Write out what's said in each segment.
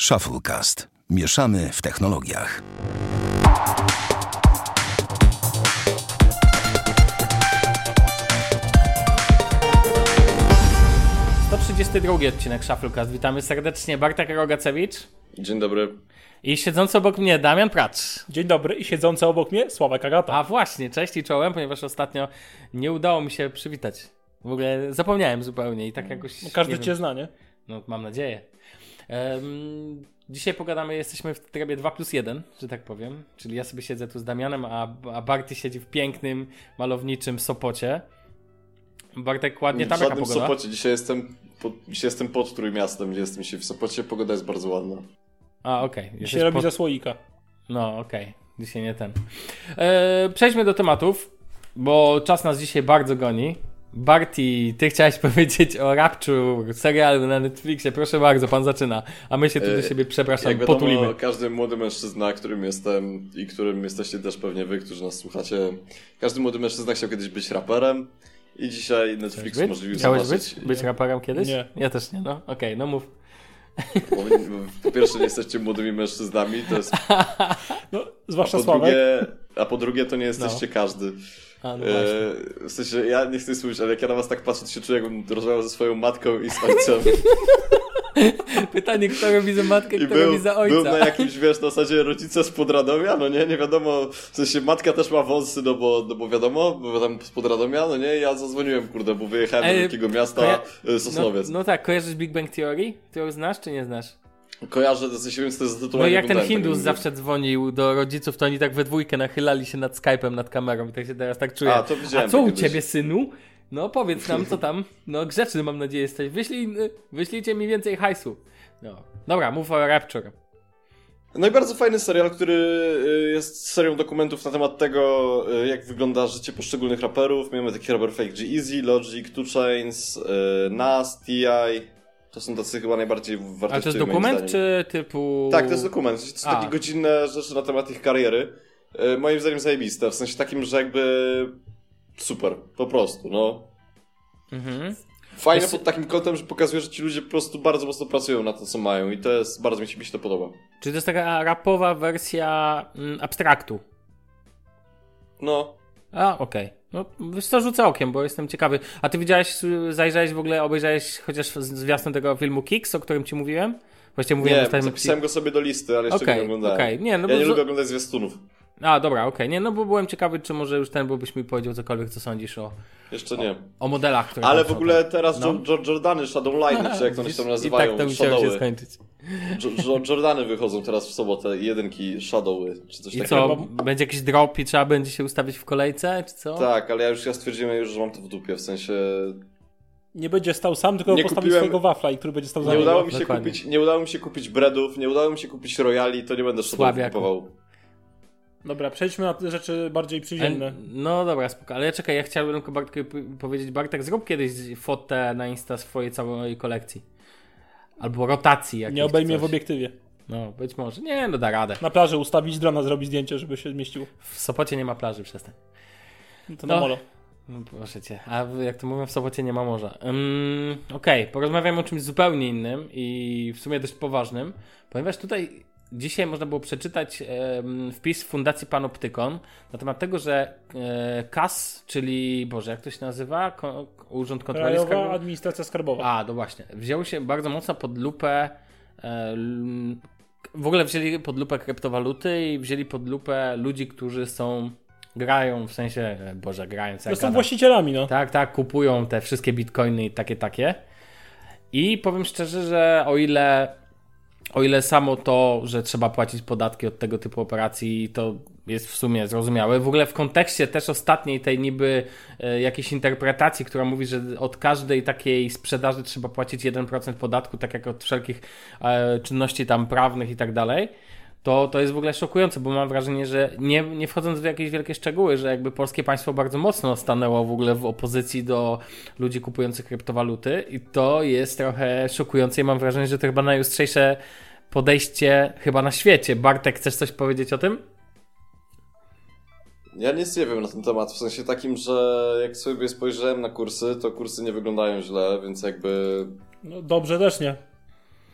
Shufflecast. Mieszamy w technologiach. To 32 odcinek Shufflecast. Witamy serdecznie. Bartek Rogacewicz Dzień dobry. i siedzący obok mnie Damian Pracz. Dzień dobry i siedzący obok mnie Sławek Agata. A właśnie, cześć i czołem, ponieważ ostatnio nie udało mi się przywitać. W ogóle zapomniałem zupełnie i tak jakoś... No, Każdy cię wiem, zna, nie? No, mam nadzieję. Em, dzisiaj pogadamy, jesteśmy w trybie 2 plus 1, że tak powiem. Czyli ja sobie siedzę tu z Damianem, a, a Barty siedzi w pięknym, malowniczym Sopocie. Bartek, ładnie tam w jaka pogoda? Sopocie. Dzisiaj jestem, pod, dzisiaj jestem pod Trójmiastem, gdzie jestem dzisiaj w Sopocie. Pogoda jest bardzo ładna. A, okej. Się Jesteś robi pod- za słoika. No, okej. Dzisiaj nie ten. E, przejdźmy do tematów, bo czas nas dzisiaj bardzo goni. Barty, ty chciałeś powiedzieć o Rapture, serialu na Netflixie. Proszę bardzo, pan zaczyna. A my się tu do E, siebie, przepraszam, Jak wiadomo, potulimy. każdy młody mężczyzna, którym jestem i którym jesteście też pewnie wy, którzy nas słuchacie, każdy młody mężczyzna chciał kiedyś być raperem i dzisiaj Netflix Być? umożliwił Chciałeś zobaczyć... być? Być raperem kiedyś? Nie. Ja też nie, no. Okej, no mów. Bo, po pierwsze nie jesteście młodymi mężczyznami, to jest... No, A zwłaszcza po, Sławek. drugie, a po drugie to nie jesteście każdy. A, no. E, w sensie, ja nie chcę słyszeć, ale jak ja na was tak patrzę, to się czuję, jakbym rozmawiał ze swoją matką i z ojcem. Pytanie, kto robi za matkę, I kto był, robi za był na ojca. jakimś, wiesz, na zasadzie rodzice z Podradomia, no nie, nie wiadomo, w sensie matka też ma wąsy, no bo, no bo wiadomo, bo tam z Podradomia, no nie, ja zadzwoniłem, kurde, bo wyjechałem do Ej, wielkiego miasta, koja- e, No, Sosnowiec. no tak, kojarzysz Big Bang Theory? Ty ją znasz, czy nie znasz? Kojarzę, sensie, więc to jest No zatytułowanie. i jak ten Hindus zawsze dzwonił do rodziców, to oni tak we dwójkę nachylali się nad Skype'em, nad kamerą i tak się teraz tak czuję. A, to widziałem A co u kiedyś. ciebie, synu? No powiedz nam, co tam. No grzeczny mam nadzieję jesteś. Wyślij, wyślijcie mi więcej hajsu. No. Dobra, mów o Rapture. No i bardzo fajny serial, który y, jest serią dokumentów na temat tego, y, jak wygląda życie poszczególnych raperów. Mamy takich raperów jak G-Eazy, Logic, 2 Chains, y, Nas, T.I. To są tacy chyba najbardziej wartościowi Ale to jest dokument, czy typu... Tak, to jest dokument. To są A. takie godzinne rzeczy na temat ich kariery. Y, moim zdaniem zajebiste. W sensie takim, że jakby super. Po prostu, no. Mhm. Fajne Jest- pod takim kątem, że pokazuje, że ci ludzie po prostu bardzo mocno pracują na to, co mają. I to jest, bardzo mi się, mi się to podoba. Czy to jest taka rapowa wersja mm, abstraktu? No, A, okej. No, wiesz co, rzucę okiem, bo jestem ciekawy. A ty widziałeś, zajrzałeś w ogóle, obejrzałeś chociaż zwiastun tego filmu Kicks, o którym ci mówiłem? Właściwie mówiłem nie, zapisałem go sobie do listy, ale jeszcze go nie oglądałem. okej. Nie, no ja bo nie lubię oglądać zwiastunów. A, dobra, okej. Nie, no bo byłem ciekawy, czy może już ten, bo byś mi powiedział cokolwiek, co sądzisz o, Jeszcze nie. o modelach, które Ale w ogóle tam. teraz No. no. Jordany, Shadowline, czy jak to oni Widzisz? tam nazywają, I tak to musiało się skończyć. Jo- Jo- Jordany wychodzą teraz w sobotę, jedynki Shadowy, czy coś I takiego. co, będzie jakiś drop i trzeba będzie się ustawić w kolejce, czy co? Tak, ale ja już ja stwierdziłem już, że mam to w dupie, w sensie Nie będzie stał sam, tylko Nie postawi kupiłem- swojego wafla, i który będzie stał za nie udało mi się dokładnie. kupić, nie udało mi się kupić breadów, nie udało mi się kupić royali, to nie będę Shadowów Słabiaku. kupował. Dobra, przejdźmy na te rzeczy bardziej przyziemne. No dobra, spoko. Ale czekaj, ja chciałbym tylko Bartek p- powiedzieć, Bartek, zrób kiedyś fotę na Insta swojej całej kolekcji. Albo rotacji jakiejś. Nie obejmie coś. w obiektywie. No, być może. Nie, no da radę. Na plaży ustawić drona, zrobić zdjęcie, żeby się zmieścił. W Sopocie nie ma plaży, przestań. No To No. na molo. No, proszę cię. A jak to mówią, w Sopocie nie ma morza. Um, Okej, porozmawiamy o czymś zupełnie innym i w sumie dość poważnym, ponieważ tutaj dzisiaj można było przeczytać wpis Fundacji Panoptykon na temat tego, że e, KAS, czyli, Boże, jak to się nazywa? Urząd Kontroli Krajowa Skarbowej? Administracja Skarbowa. A, no właśnie. Wziął się bardzo mocno pod lupę. E, w ogóle wzięli pod lupę kryptowaluty i wzięli pod lupę ludzi, którzy są. grają, w sensie. e, Boże, grają. To ja są właścicielami, no. Tak, tak, kupują te wszystkie bitcoiny i takie, takie. I powiem szczerze, że o ile, o ile samo to, że trzeba płacić podatki od tego typu operacji, to jest w sumie zrozumiałe. W ogóle w kontekście też ostatniej tej niby e, jakiejś interpretacji, która mówi, że od każdej takiej sprzedaży trzeba płacić 1% podatku, tak jak od wszelkich e, czynności tam prawnych i tak dalej to, to jest w ogóle szokujące, bo mam wrażenie, że nie, nie wchodząc w jakieś wielkie szczegóły, że jakby polskie państwo bardzo mocno stanęło w ogóle w opozycji do ludzi kupujących kryptowaluty i to jest trochę szokujące i mam wrażenie, że to chyba najostrzejsze podejście chyba na świecie. Bartek, chcesz coś powiedzieć o tym? Ja nic nie wiem na ten temat, w sensie takim, że jak sobie spojrzałem na kursy, to kursy nie wyglądają źle, więc jakby no. Dobrze też nie.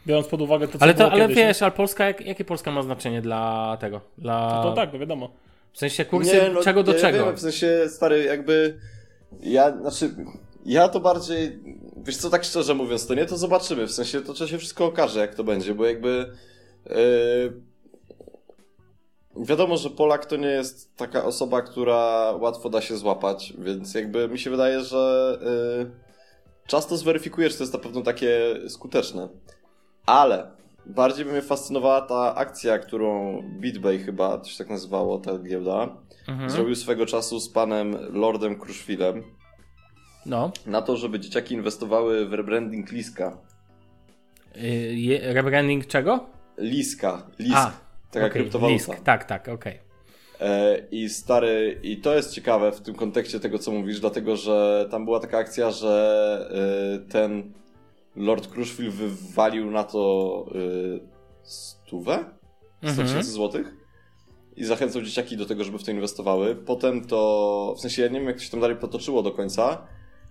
Biorąc pod uwagę to, co Ale, to, było ale kiedyś. nie? wiesz, ale Polska, jak, jakie Polska ma znaczenie dla tego? Dla... To tak, no wiadomo. W sensie kursy czego do ja czego? Wiem, w sensie, stary, jakby ja, znaczy, ja to bardziej, wiesz co, tak szczerze mówiąc, to nie, to zobaczymy, w sensie, to się wszystko okaże, jak to będzie, bo jakby yy, wiadomo, że Polak to nie jest taka osoba, która łatwo da się złapać, więc jakby mi się wydaje, że yy, czas to zweryfikuje, czy to jest na pewno takie skuteczne. Ale bardziej by mnie fascynowała ta akcja, którą BitBay chyba, to się tak nazywało, ta giełda, Mhm. zrobił swego czasu z panem Lordem Kruszwilem No. na to, żeby dzieciaki inwestowały w rebranding Liska. Y, rebranding czego? Liska, Lisk, A, taka okej, kryptowaluta. Lisk. Tak, tak, okej. E, I stary, i to jest ciekawe w tym kontekście tego, co mówisz, dlatego że tam była taka akcja, że e, ten Lord Kruszwil wywalił na to e, stówę? 100 Mhm. tysięcy złotych? I zachęcał dzieciaki do tego, żeby w to inwestowały. Potem to, w sensie ja nie wiem, jak to się tam dalej potoczyło do końca,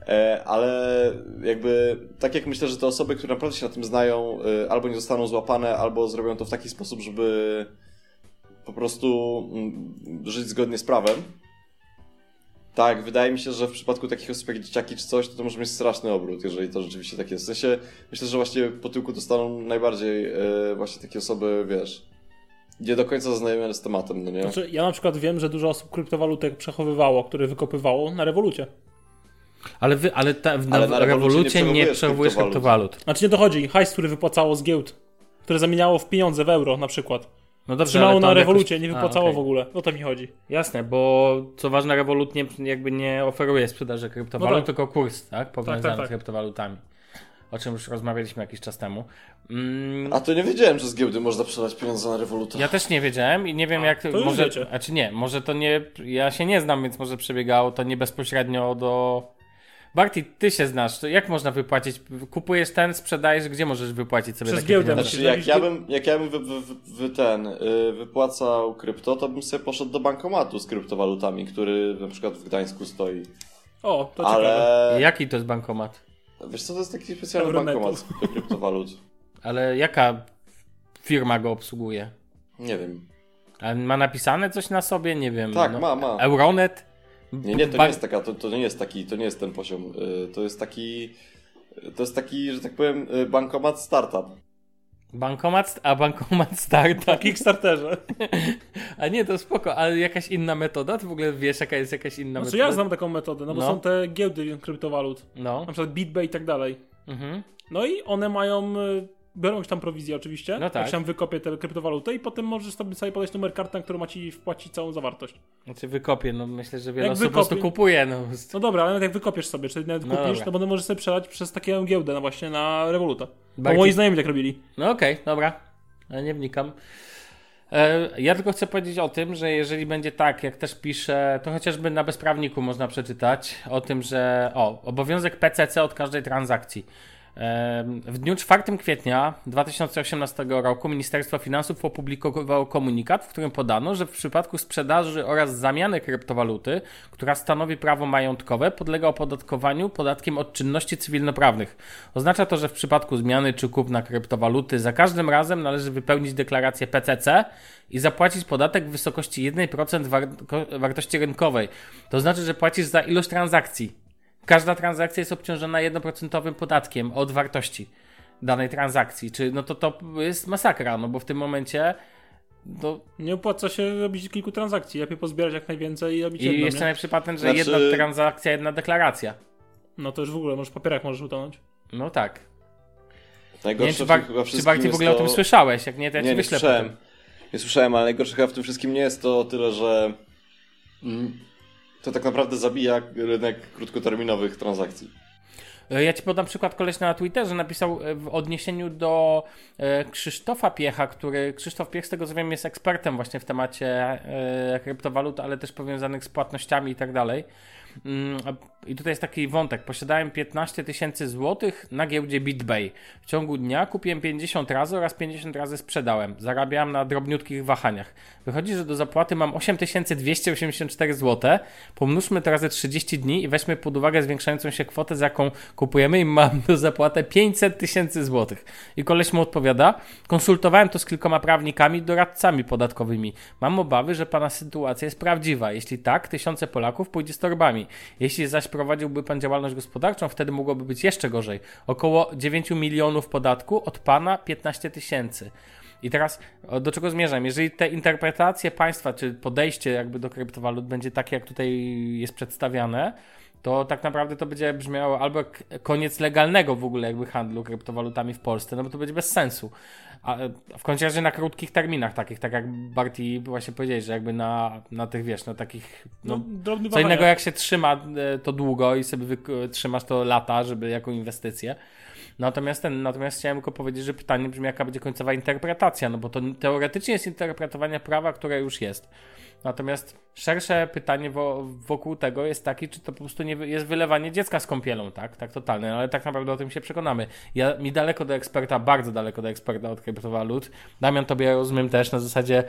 e, ale jakby, tak jak myślę, że te osoby, które naprawdę się na tym znają, e, albo nie zostaną złapane, albo zrobią to w taki sposób, żeby po prostu mm, żyć zgodnie z prawem. Tak, wydaje mi się, że w przypadku takich osób jak dzieciaki czy coś, to to może mieć straszny obrót, jeżeli to rzeczywiście tak jest. W sensie, myślę, że właśnie po tyłku dostaną najbardziej e, właśnie takie osoby, wiesz, nie do końca zaznajomione z tematem, no nie? Znaczy, ja na przykład wiem, że dużo osób kryptowalutek przechowywało, które wykopywało na rewolucie. Ale, wy, ale, ta, w, Ale na na rewolucie nie przechowujesz nie kryptowalut. Znaczy nie dochodzi, hajs, który wypłacało z giełd, które zamieniało w pieniądze w euro na przykład. No dobrze, Trzymało ale to na rewolucie, jakoś- nie A, wypłacało okej. w ogóle. O to mi chodzi. Jasne, bo co ważne, Revolut nie, jakby nie oferuje sprzedaży kryptowalut, No tak. tylko kurs, tak? Powiązany tak, tak. z kryptowalutami. O czym już rozmawialiśmy jakiś czas temu. Mm, A to nie wiedziałem, że z giełdy można przelać pieniądze na rewoluta. ja też nie wiedziałem i nie wiem jak... już może, wiecie. a czy nie, może to nie... Ja się nie znam, więc może przebiegało to nie bezpośrednio do... Barty, ty się znasz, to jak można wypłacić? Kupujesz ten, sprzedajesz, gdzie możesz wypłacić sobie Przez takie giełdę pieniądze? Znaczy, jak ja bym, jak ja bym wy, wy, wy, ten, y, wypłacał krypto, to bym sobie poszedł do bankomatu z kryptowalutami, który na przykład w Gdańsku stoi. O, to ciekawe. Ale Jaki to jest bankomat? wiesz co, to jest taki specjalny Euronetu. bankomat do kryptowalut. Ale jaka firma go obsługuje? Nie wiem. A ma napisane coś na sobie? Nie wiem. Tak, no. ma, ma. Euronet? Nie, nie, to nie jest taka, to, to nie jest taki, to nie jest ten poziom. Y, To jest taki, to jest taki, że tak powiem, y, bankomat startup. Bankomat, a bankomat start. Na Kickstarterze. A nie, to spoko, ale jakaś inna metoda? Ty w ogóle wiesz, jaka jest jakaś inna Znaczy metoda? ja znam taką metodę, no bo No. są te giełdy kryptowalut. No. Na przykład BitBay i tak dalej. Mhm. No i one mają, y, biorą tam prowizję oczywiście, No tak. jak się tam wykopie tę kryptowalutę i potem możesz sobie, sobie podać numer karty, na którą ma ci wpłacić całą zawartość. Znaczy wykopię, no myślę, że wiele Jak osób po prostu kupuje, no. No dobra, ale nawet jak wykopiesz sobie, czy nawet No kupisz, dobra. to potem możesz sobie przelać przez taką giełdę no właśnie na Revoluta. Bo Bardziej- moi znajomi tak robili. No okej, dobra. Ale nie wnikam. E, Ja tylko chcę powiedzieć o tym, że jeżeli będzie tak, jak też pisze, to chociażby na bezprawniku można przeczytać o tym, że o, obowiązek PCC od każdej transakcji. W dniu 4 kwietnia 2018 roku Ministerstwo Finansów opublikowało komunikat, w którym podano, że w przypadku sprzedaży oraz zamiany kryptowaluty, która stanowi prawo majątkowe, podlega opodatkowaniu podatkiem od czynności cywilnoprawnych. Oznacza to, że w przypadku zmiany czy kupna kryptowaluty za każdym razem należy wypełnić deklarację PCC i zapłacić podatek w wysokości 1% war wartości rynkowej. To znaczy, że płacisz za ilość transakcji. Każda transakcja jest obciążona 1% podatkiem od wartości danej transakcji. Czy no to to jest masakra, no bo w tym momencie no, Nie opłaca się robić kilku transakcji, lepiej pozbierać jak najwięcej i robić i jedną, jeszcze nie? najlepszy patent, że Znaczy- jedna transakcja, jedna deklaracja. No to już w ogóle, możesz w papierach możesz utonąć. No tak. Nie Najgorsze wiem, czy, w Bar- chyba czy Barty w ogóle o to... tym słyszałeś? Jak nie, to ja Nie, ci nie wyślę słyszałem. potem. Nie słyszałem, ale najgorsze chyba w tym wszystkim nie jest to tyle, że mm, to tak naprawdę zabija rynek krótkoterminowych transakcji. E, Ja ci podam przykład koleś na Twitterze napisał e, w odniesieniu do e, Krzysztofa Piecha, który Krzysztof Piech z tego co wiem jest ekspertem właśnie w temacie kryptowalut, ale też powiązanych z płatnościami i tak dalej. I tutaj jest taki wątek. Posiadałem 15 tysięcy złotych na giełdzie BitBay. W ciągu dnia kupiłem 50 razy oraz 50 razy sprzedałem. Zarabiałem na drobniutkich wahaniach. Wychodzi, że do zapłaty mam 8284 zł. Pomnóżmy to razy 30 dni i weźmy pod uwagę zwiększającą się kwotę, za jaką kupujemy i mam do zapłatę 500 tysięcy złotych. I koleś mu odpowiada, konsultowałem to z kilkoma prawnikami, doradcami podatkowymi. Mam obawy, że pana sytuacja jest prawdziwa. Jeśli tak, tysiące Polaków pójdzie z torbami. Jeśli zaś prowadziłby pan działalność gospodarczą, wtedy mogłoby być jeszcze gorzej. Około 9 milionów podatku, od pana 15 tysięcy. I teraz do czego zmierzam? Jeżeli te interpretacje państwa, czy podejście jakby do kryptowalut będzie takie, jak tutaj jest przedstawiane, to tak naprawdę to będzie brzmiało albo koniec legalnego w ogóle jakby handlu kryptowalutami w Polsce, no bo to będzie bez sensu. A w końcu razie na krótkich terminach takich, tak jak Barty właśnie powiedziałeś, że jakby na, na tych, wiesz, no takich, no, No, co innego jak się trzyma e, to długo i sobie wyk- trzymasz to lata, żeby jako inwestycję. Natomiast ten, natomiast chciałem tylko powiedzieć, że pytanie brzmi, jaka będzie końcowa interpretacja, no bo to teoretycznie jest interpretowanie prawa, które już jest. Natomiast szersze pytanie wo, wokół tego jest takie, czy to po prostu nie jest wylewanie dziecka z kąpielą, tak? Tak totalne, no ale tak naprawdę o tym się przekonamy. Ja, mi daleko do eksperta, bardzo daleko do eksperta od kryptowalut. Damian, tobie ja rozumiem też na zasadzie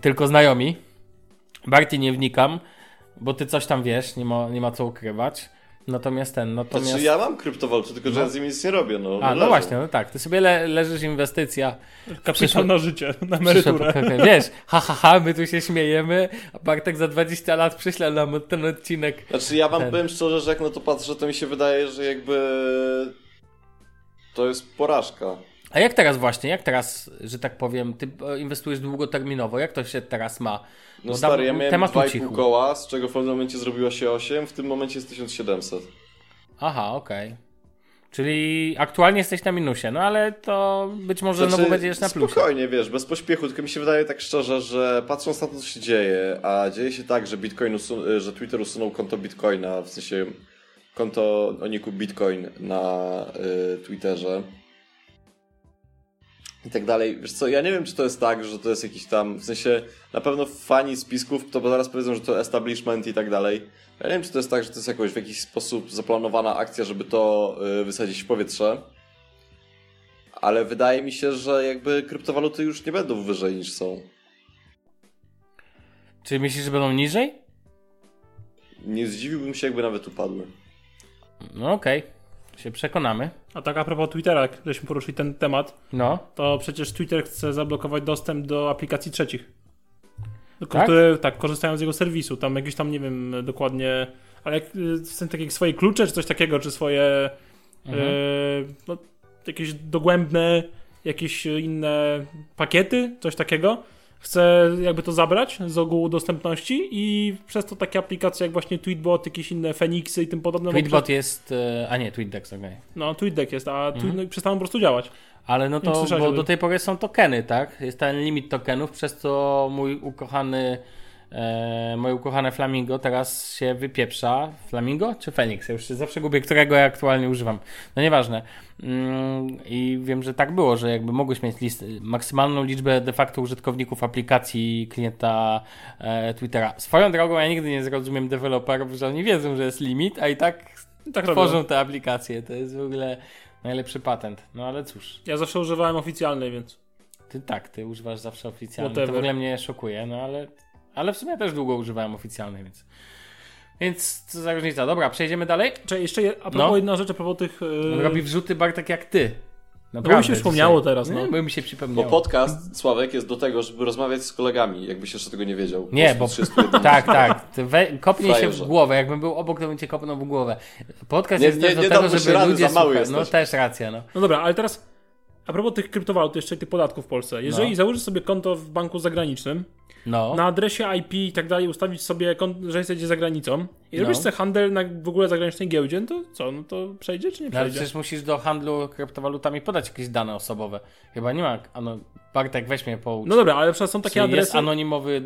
tylko znajomi. Barty nie wnikam, bo ty coś tam wiesz, nie ma, nie ma co ukrywać. Natomiast ten, natomiast... Znaczy ja mam kryptowaluty, tylko że ja z nimi nic nie robię, no. A, no leżą. właśnie, no tak. Ty sobie le, leżysz inwestycja. Kapitał na życie, na emeryturę. Wiesz, ha, ha, ha, my tu się śmiejemy, a Bartek za 20 lat przyśle nam ten odcinek. Znaczy ja wam Ten. powiem szczerze, że jak na to patrzę, to mi się wydaje, że jakby to jest porażka. A jak teraz właśnie, jak teraz, że tak powiem, ty inwestujesz długoterminowo, jak to się teraz ma? No Bo stary, ja miałem temat 2,5 ucichł. koła, z czego w pewnym momencie zrobiło się 8, w tym momencie jest 1700. Aha, okej. Czyli aktualnie jesteś na minusie, no ale to być może Znaczy, znowu będziesz na plusie. Spokojnie, wiesz, bez pośpiechu, tylko mi się wydaje tak szczerze, że patrząc na to, co się dzieje, a dzieje się tak, że Bitcoin usun- że Twitter usunął konto Bitcoina, w sensie konto o niku Bitcoin na y, Twitterze i tak dalej. Wiesz co, ja nie wiem, czy to jest tak, że to jest jakiś tam, w sensie na pewno fani spisków to zaraz powiedzą, że to establishment i tak dalej. Ja nie wiem, czy to jest tak, że to jest jakoś w jakiś sposób zaplanowana akcja, żeby to y, wysadzić w powietrze. Ale wydaje mi się, że jakby kryptowaluty już nie będą wyżej niż są. Czy myślisz, że będą niżej? Nie zdziwiłbym się, jakby nawet upadły. No okej, się przekonamy. A tak a propos Twittera, jak żeśmy poruszyli ten temat, No, to przecież Twitter chce zablokować dostęp do aplikacji trzecich. Tak? Które tak korzystają z jego serwisu. Tam jakieś tam, nie wiem dokładnie, ale jak, y, w sensie takie swoje klucze, czy coś takiego, czy swoje Mhm. y, no, jakieś dogłębne, jakieś inne pakiety, coś takiego. Chce jakby to zabrać z ogółu dostępności i przez to takie aplikacje jak właśnie Tweetbot, jakieś inne Fenixy i tym podobne. Tweetbot jest, e, a nie, TweetDeck, okej. No, TweetDeck jest, a Mhm. tweet, no, przestaną po prostu działać. Ale no to, bo do tej pory są tokeny, tak? Jest ten limit tokenów, przez co mój ukochany, e, moje ukochane Flamingo teraz się wypieprza. Flamingo czy Phoenix? Ja już się zawsze gubię, którego ja aktualnie używam. No nieważne. Mm, I wiem, że tak było, że jakby mogłeś mieć list, maksymalną liczbę de facto użytkowników aplikacji klienta e, Twittera. Swoją drogą ja nigdy nie zrozumiem deweloperów, że oni wiedzą, że jest limit, a i tak Tak tworzą robią. te aplikacje. To jest w ogóle najlepszy patent. No ale cóż. Ja zawsze używałem oficjalnej, więc. Ty tak, ty używasz zawsze oficjalnej. Whatever. To w ogóle mnie szokuje, no ale, ale w sumie też długo używałem oficjalnej, więc. Więc co za różnica. Dobra, przejdziemy dalej. Czy jeszcze je- a propos No. jedna rzecz, a propos tych. Yy... On robi wrzuty Bartek jak ty. No bo mi się przypomniało teraz, no. Nie, bo mi się Bo przypomniało. podcast, Sławek, jest do tego, żeby rozmawiać z kolegami, jakbyś jeszcze tego nie wiedział. Nie, bo 31. tak, tak. We, kopnij się w głowę. Jakbym był obok, to bym cię kopnął w głowę. Podcast Nie- jest nie- też do nie tego, dałbyś żeby ludzie za mały słuchali. No też racja, no. No dobra, ale teraz a propos tych kryptowalut, jeszcze tych podatków w Polsce. Jeżeli No. założysz sobie konto w banku zagranicznym, No. na adresie IP i tak dalej ustawić sobie, że jesteście za granicą i No. robisz sobie handel na w ogóle zagranicznej giełdzie, no to co, no to przejdzie czy nie No, ale przejdzie? przecież musisz do handlu kryptowalutami podać jakieś dane osobowe. Chyba nie ma. Ano, Bartek, weź mnie poucz. No dobra, ale przecież są takie Czy jest adresy. anonimowy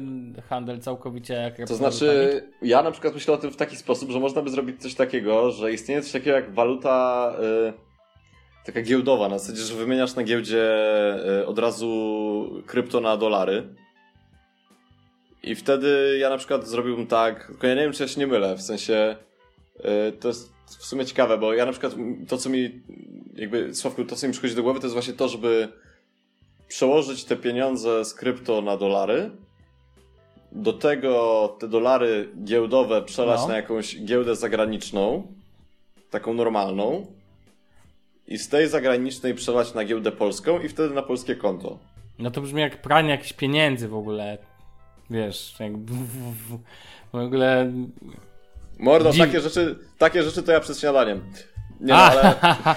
handel całkowicie To znaczy, ja na przykład myślę o tym w taki sposób, że można by zrobić coś takiego, że istnieje coś takiego jak waluta y, taka giełdowa, na zasadzie, że wymieniasz na giełdzie y, od razu krypto na dolary. I wtedy ja na przykład zrobiłbym tak, tylko ja nie wiem, czy ja się nie mylę, w sensie yy, to jest w sumie ciekawe, bo ja na przykład to, co mi jakby, Sławku, to, co mi przychodzi do głowy, to jest właśnie to, żeby przełożyć te pieniądze z krypto na dolary, do tego te dolary giełdowe przelać No. na jakąś giełdę zagraniczną, taką normalną, i z tej zagranicznej przelać na giełdę polską i wtedy na polskie konto. No to brzmi jak pranie jakichś pieniędzy w ogóle. Wiesz, jak w, ogóle. Mordo, Dziw- takie rzeczy, takie rzeczy to ja przed śniadaniem. Nie, no, A, ale...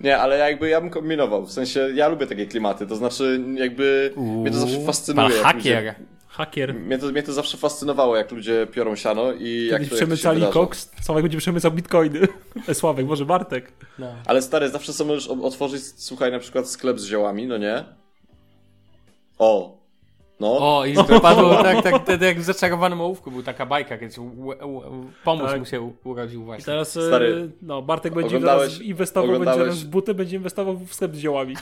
Nie, ale jakby ja bym kombinował. W sensie, ja lubię takie klimaty. To znaczy, jakby mnie to zawsze Uuu, fascynuje. pan hakier. Ludzie, Hakier. mnie, to, mnie to zawsze fascynowało, jak ludzie piorą siano i jak Kiedyś to, jak to przemycali koks, Sławek będzie przemycał bitcoiny. Sławek, może Bartek. No. Ale stary, zawsze sobie możesz otworzyć, słuchaj, na przykład sklep z ziołami, no nie? O. No. O, i wypadło tak, tak, wtedy jak w zaczarowanym ołówku był taka bajka, u- pomóż Tak. mu się urodził I właśnie. teraz e, Stary, no, Bartek będzie teraz inwestował, oglądałeś- będzie teraz w buty, będzie inwestował w sklep z ziołami.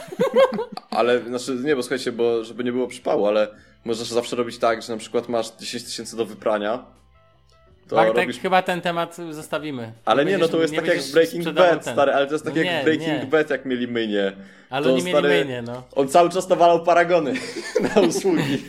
Ale, znaczy, nie, bo słuchajcie, bo żeby nie było przypału, ale możesz zawsze robić tak, że na przykład masz 10 tysięcy do wyprania, to Bartek, robisz... chyba ten temat zostawimy. Ale nie, no to jest tak jak Breaking Bad, ten. stary, ale to jest tak No jak nie, Breaking nie. Bad, jak mieli mynie. Ale to oni mieli stary- mynie, no. On cały czas nawalał paragony na usługi.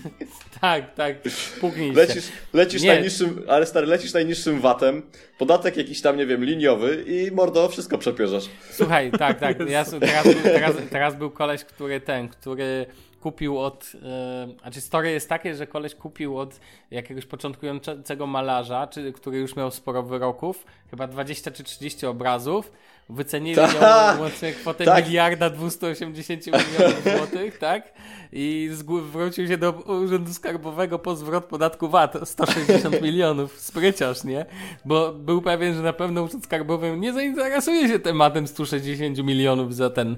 Tak, tak, puknij się. Lecisz, lecisz Nie. najniższym, ale stary, lecisz najniższym VAT-em, podatek jakiś tam, nie wiem, liniowy i mordo, wszystko przepierzesz. Słuchaj, tak, tak. Ja, teraz, teraz, teraz był koleś, który ten, który kupił od. Yy, znaczy, story jest takie, że koleś kupił od jakiegoś początkującego malarza, czy, który już miał sporo wyroków, chyba 20 czy 30 obrazów. Wycenili Tak, ją łącznie kwotę tak. miliarda 280 milionów złotych, tak? I zwrócił się do Urzędu Skarbowego po zwrot podatku VAT 160 milionów. Spryciarz, nie? Bo był pewien, że na pewno Urząd Skarbowy nie zainteresuje się tematem 160 milionów za ten.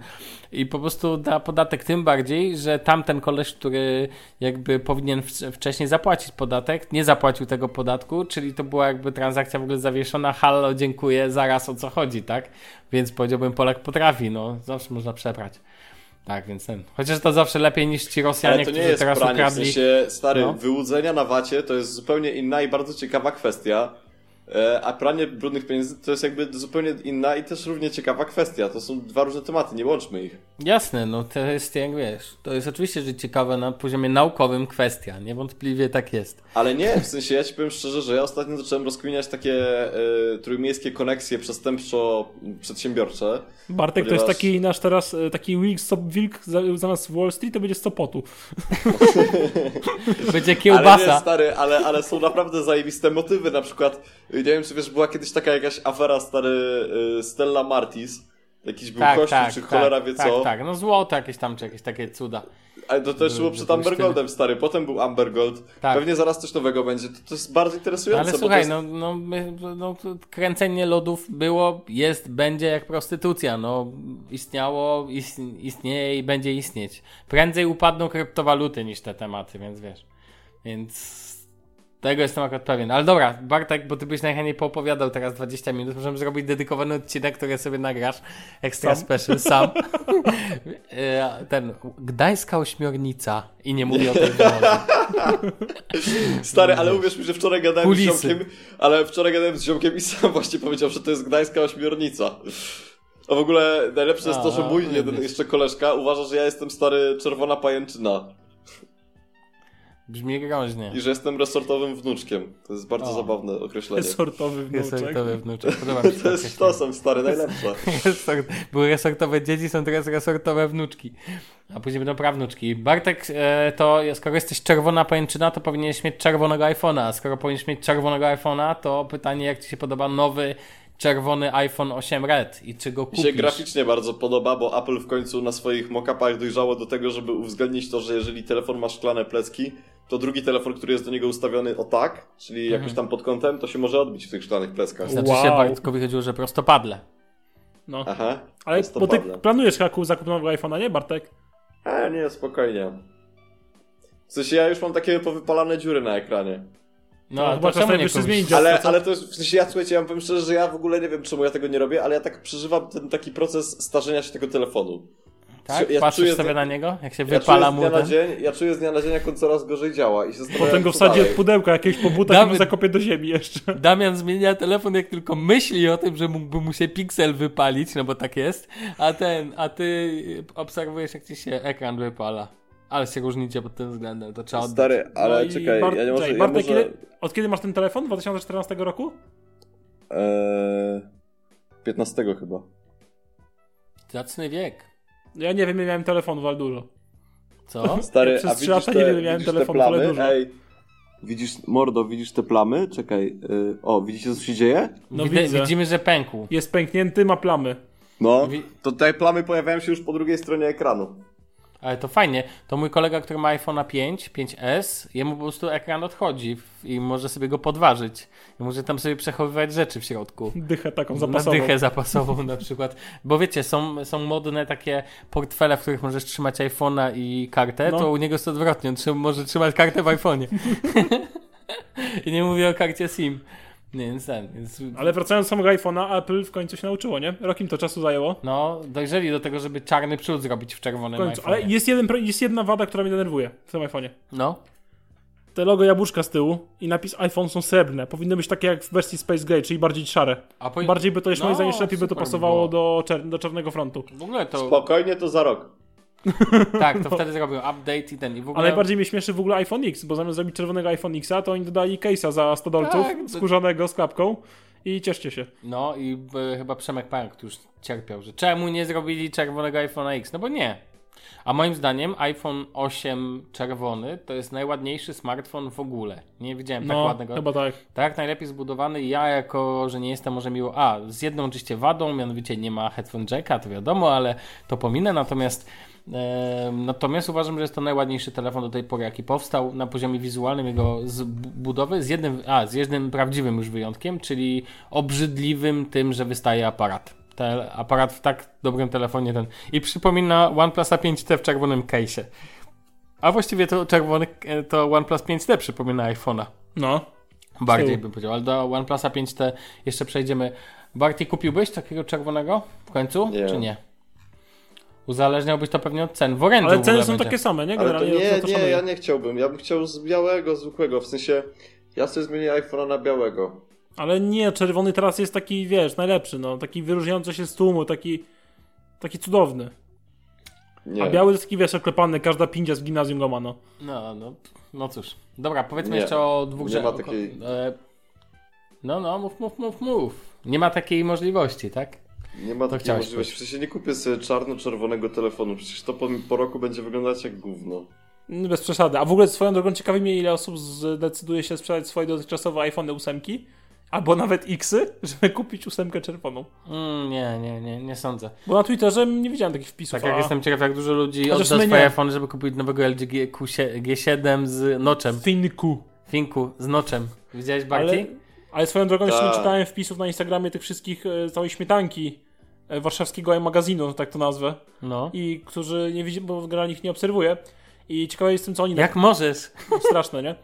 I po prostu da podatek tym bardziej, że tamten koleś, który jakby powinien wcześniej zapłacić podatek, nie zapłacił tego podatku, czyli to była jakby transakcja w ogóle zawieszona. Hallo, dziękuję, zaraz o co chodzi, tak? Więc powiedziałbym, Polak potrafi, no, zawsze można przeprać. Tak, więc ten. Chociaż to zawsze lepiej niż ci Rosjanie, Ale to nie którzy jest teraz pranie, w ukradli. sensie, stary, No. wyłudzenia na wacie to jest zupełnie inna i bardzo ciekawa kwestia. E, A pranie brudnych pieniędzy to jest jakby zupełnie inna i też równie ciekawa kwestia. To są dwa różne tematy, nie łączmy ich. Jasne, no to jest jak wiesz, to jest oczywiście, że ciekawe na poziomie naukowym kwestia, niewątpliwie tak jest. Ale nie, w sensie ja ci powiem szczerze, że ja ostatnio zacząłem rozkminiać takie e, trójmiejskie koneksje przestępczo-przedsiębiorcze. Bartek to jest Ponieważ- taki nasz teraz, e, taki wilk, stop, wilk za- zamiast Wall Street to będzie Sopotu. Będzie Ale nie, kiełbasa. stary, ale, ale są naprawdę zajebiste motywy, na przykład, nie wiem, czy wiesz, była kiedyś taka jakaś afera, stary, y, Stella Martis, jakiś był tak, kościół, tak, czy tak, cholera wie tak, co, tak, no złoto jakieś tam, czy jakieś takie cuda. ale to też było przed były Amber styly. Goldem, stary, potem był Amber Gold, Tak. pewnie zaraz coś nowego będzie, to, to jest bardzo No, interesujące, ale bo słuchaj, jest... no, no, no kręcenie lodów było, jest, będzie jak prostytucja, no istniało, ist, istnieje i będzie istnieć. Prędzej upadną kryptowaluty niż te tematy, więc wiesz. Więc tego jestem akurat pewien. Ale dobra, Bartek, bo ty byś najchętniej poopowiadał teraz 20 minut, możemy zrobić dedykowany odcinek, który sobie nagrasz, extra Sam? special, sam. E, Ten, Gdańska ośmiornica i nie mówię o tej. Stary, ale uwierz mi, że wczoraj gadałem Kulisy. z ziomkiem, ale wczoraj gadałem z ziomkiem i sam właśnie powiedział, że to jest gdańska ośmiornica. A w ogóle najlepsze jest to, że no, mój wiesz. jeden jeszcze koleżka uważa, że ja jestem stary czerwona pajęczyna Brzmi groźnie. i że jestem resortowym wnuczkiem. To jest bardzo O. zabawne określenie. Sortowy Jest wnuczek. resortowe wnuczek. Podoba mi się To jest sztosem, stary, najlepsze. Resort, były resortowe dzieci, są teraz resortowe wnuczki. A później będą prawnuczki. Bartek, e, to skoro jesteś czerwona pajęczyna, to powinieneś mieć czerwonego iPhone'a. A skoro powinieneś mieć czerwonego iPhone'a, to pytanie, jak ci się podoba nowy czerwony iPhone 8 Red i czy go Mi kupisz? się graficznie bardzo podoba, bo Apple w końcu na swoich mock-upach dojrzało do tego, żeby uwzględnić to, że jeżeli telefon ma szklane plecki, to drugi telefon, który jest do niego ustawiony o tak, czyli Mhm. jakoś tam pod kątem, to się może odbić w tych szklanych pleckach. Znaczy Wow. się Bartkowi chodziło, że prostopadle. No. Aha. Ale jest to bo ty padle. planujesz haku zakup nowego iPhone'a, nie Bartek? A nie, spokojnie. W sensie ja już mam takie powypalane dziury na ekranie. No, To to chyba czas czemu nie zmienić Ale, co? ale to jest, w sensie ja słuchajcie, ja powiem szczerze, że ja w ogóle nie wiem czemu ja tego nie robię, ale ja tak przeżywam ten taki proces starzenia się tego telefonu. Tak? Ja Patrzysz czuję sobie z- na niego? Jak się Ja wypala czuję z mu dnia na dzień, ja czuję z dnia na dzień, jak on coraz gorzej działa i się Potem go wsadzi od pudełka jakiegoś po butach i Dawid- mu zakopie do ziemi jeszcze. Damian zmienia telefon, jak tylko myśli o tym, że mógłby mu się piksel wypalić, no bo tak jest, a ten, a ty obserwujesz, jak ci się ekran wypala. Ale się różnicie pod tym względem, to trzeba oddać. Stary, ale No i czekaj, Bart- ja nie może, czekaj, ja Bartek, może... kiedy, od kiedy masz ten telefon? 2014 roku? Eee, 15 chyba. Zacny wiek. Ja nie wiem, ja miałem telefon ale dużo. Co? Stary, Ja przez a trzy widzisz lata te, nie wiem, miałem widzisz te telefon, ale plamy? dużo. Ej, widzisz, mordo, widzisz te plamy? Czekaj, y, o, widzicie co się dzieje? No widzę. Widzimy, że pękł. Jest pęknięty, ma plamy. No, to te plamy pojawiają się już po drugiej stronie ekranu. Ale to fajnie. To mój kolega, który ma iPhone'a 5, 5S, jemu po prostu ekran odchodzi i może sobie go podważyć. I może tam sobie przechowywać rzeczy w środku. Dychę taką Na zapasową. dychę zapasową na przykład. Bo wiecie, są, są modne takie portfele, w których możesz trzymać iPhone'a i kartę, No. to u niego jest odwrotnie. On może trzymać kartę w iPhone'ie. I nie mówię o karcie SIM. Nie, więc ten, więc... Ale wracając do samego iPhone'a, Apple w końcu się nauczyło, nie? Rok im to czasu zajęło. No, dojrzeli do tego, żeby czarny przód zrobić w W czerwonym końcu. iPhone'ie. Ale jest, jeden, jest jedna wada, która mnie denerwuje w tym iPhone'ie. No. Te logo jabłuszka z tyłu i napis iPhone są srebrne. Powinny być takie jak w wersji Space Gray, czyli bardziej szare. A po... Bardziej by to, jeszcze No, moim zdaniem, lepiej by to pasowało było. do, czer- do czarnego frontu. W ogóle to... Spokojnie, to za rok. Tak, to wtedy zrobił update i ten. I w ogóle... Ale najbardziej mnie śmieszy w ogóle iPhone X, bo zamiast zrobić czerwonego iPhone Xa, to oni dodali case'a za 100 dolców, Tak, to- skórzanego z klapką i cieszcie się. No i e, chyba Przemek tu już cierpiał, że czemu nie zrobili czerwonego iPhone'a X? No bo nie. A moim zdaniem iPhone 8 czerwony to jest najładniejszy smartfon w ogóle. Nie widziałem tak No, ładnego. chyba tak. Tak, najlepiej zbudowany. Ja jako, że nie jestem może miło... A, z jedną oczywiście wadą, mianowicie nie ma headphone jacka, to wiadomo, ale to pominę. Natomiast natomiast uważam, że jest to najładniejszy telefon do tej pory, jaki powstał na poziomie wizualnym jego budowy, z jednym, a, z jednym prawdziwym już wyjątkiem, czyli obrzydliwym tym, że wystaje aparat. Ten aparat w tak dobrym telefonie ten. I przypomina OnePlusa 5T w czerwonym case'ie. A właściwie to czerwony, e, to OnePlus 5T przypomina iPhone'a. No. Bardziej tyłu. bym powiedział, ale do OnePlusa 5T jeszcze przejdziemy. Barty, kupiłbyś takiego czerwonego w końcu, Nie. czy nie? Uzależniałbyś to pewnie od cen. W orędziu Ale ceny są będzie. takie same, nie? Ale to Generalnie nie, to nie, ja nie chciałbym. Ja bym chciał z białego, zwykłego. W sensie, ja sobie zmienię iPhone'a na białego. Ale nie, czerwony teraz jest taki, wiesz, najlepszy, no. Taki wyróżniający się z tłumu, taki, taki cudowny. Nie. A biały jest taki, wiesz, oklepany, każda pindzia z gimnazjum go ma, no. No, no, no cóż. Dobra, powiedzmy Nie. jeszcze o dwóch Nie rzeczach. ma takiej- E, no, no, mów, mów, mów, mów. Nie ma takiej możliwości, tak? Nie ma takiej chciałeś możliwości. W sensie nie kupię sobie czarno-czerwonego telefonu. Przecież to po, po roku będzie wyglądać jak gówno. Mm, Bez przesady. A w ogóle swoją drogą ciekawi mnie, ile osób zdecyduje się sprzedać swoje dotychczasowe iPhone 8 albo nawet Xy, żeby kupić ósemkę czerwoną. Mm, nie, nie, nie, nie sądzę. Bo na Twitterze nie widziałem takich wpisów. Tak jak a jestem ciekaw, jak dużo ludzi odda swoje nie. iPhone, żeby kupić nowego LG Q7, G7 z noczem. Finku. Finku, z noczem. Widziałeś Barty? Ale, ale swoją drogą jeszcze nie Tak. czytałem wpisów na Instagramie tych wszystkich e, całej śmietanki warszawskiego magazynu, tak to nazwę. No. I którzy nie widzą, bo generalnie ich nie obserwuję. I ciekawe jestem, co oni Jak możesz? straszne, nie?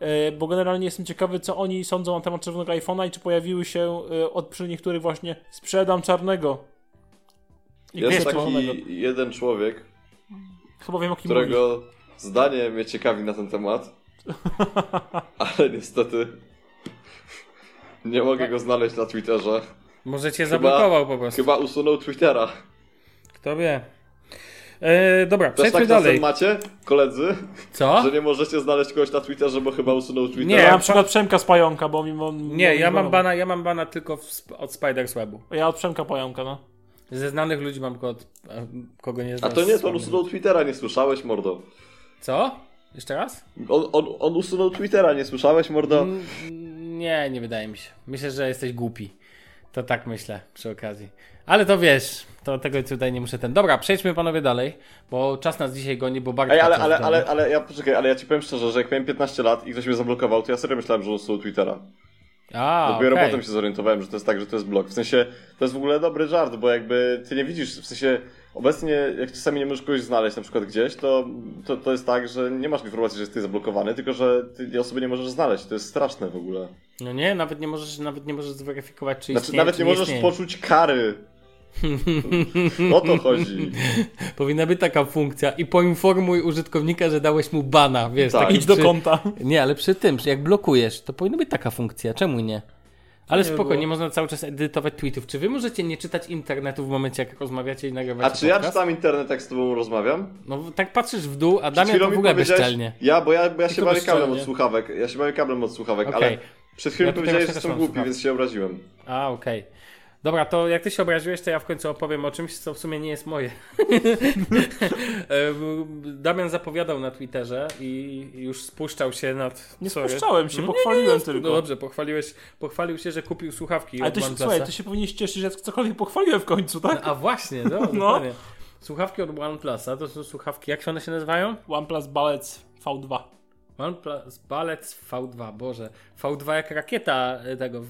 E, Bo generalnie jestem ciekawy, co oni sądzą na temat czerwonego iPhone'a i czy pojawiły się e, od przy niektórych właśnie sprzedam czarnego. I Jest taki czerwonego. jeden człowiek, Chyba wiem o kim mówisz. którego zdanie mnie ciekawi na ten temat. Ale niestety nie mogę go znaleźć na Twitterze. Może cię Chyba- zablokował po prostu. Chyba usunął Twittera. Kto wie. E, dobra, Też przejdźmy tak dalej. macie, koledzy, Co? że nie możecie znaleźć kogoś na Twitterze, bo chyba usunął Twittera? Nie, Ja na przykład Przemka z Pająka, bo mimo... Nie, ja mam bana, ja mam bana tylko w, od Spiders Webu. Ja od Przemka Pająka, no. Ze znanych ludzi mam od e, kogo nie A znam. to nie, to on usunął Twittera, nie słyszałeś, mordo? Co? Jeszcze raz? On, on, on usunął Twittera, nie słyszałeś, mordo? Mm, Nie, nie wydaje mi się. Myślę, że jesteś głupi. To tak myślę przy okazji. Ale to wiesz, to tego tutaj nie muszę ten. Dobra, przejdźmy panowie dalej, bo czas nas dzisiaj goni, bo bardzo. Ej, ale, ale, ale, ale ja poczekaj, ale ja ci powiem szczerze, że jak miałem 15 lat i ktoś mnie zablokował, to ja serio myślałem, że usunął Twittera. A, Dopiero okej. potem się zorientowałem, że to jest tak, że to jest blok. W sensie, to jest w ogóle dobry żart, bo jakby ty nie widzisz, w sensie, obecnie jak czasami nie możesz kogoś znaleźć na przykład gdzieś, to, to, to jest tak, że nie masz informacji, że jesteś zablokowany, tylko że ty tej osoby nie możesz znaleźć. To jest straszne w ogóle. No nie, nawet nie możesz, nawet nie możesz zweryfikować, czy Znaczy, istnieje, nawet czy nie możesz istnieje. poczuć kary. O to chodzi. Powinna być taka funkcja i poinformuj użytkownika, że dałeś mu bana, wiesz. Tak. taki Idź do przy- konta. Nie, ale przy tym, że jak blokujesz, to powinna być taka funkcja. Czemu nie? Ale Nie spokojnie, było. można cały czas edytować tweetów. Czy wy możecie nie czytać internetu w momencie, jak rozmawiacie i nagrywacie A czy ja podcast? czytam internet, jak z tobą rozmawiam? No tak patrzysz w dół, a Damian to w ogóle bezczelnie. Ja, bo ja, bo ja się bawię kablem od słuchawek. Ja się bawię kablem od słuchawek, Okej. ale przed chwilą Ja powiedziałeś, że są głupi, słuchawki. więc się obraziłem. A, okej. Dobra, to jak ty się obraziłeś, to ja w końcu opowiem o czymś, co w sumie nie jest moje. E, Damian zapowiadał na Twitterze i już spuszczał się nad... Nie Sorry. spuszczałem się, Nie, pochwaliłem No tylko. dobrze, pochwaliłeś, pochwalił się, że kupił słuchawki Ale od ty się, słuchaj, ty się powinieneś cieszyć, że cokolwiek pochwaliłem w końcu, tak? A właśnie, no, No. Słuchawki od OnePlusa to są słuchawki, jak się one się nazywają? OnePlus Balec V2. OnePlus Balec V2, Boże. V2 jak rakieta e, tego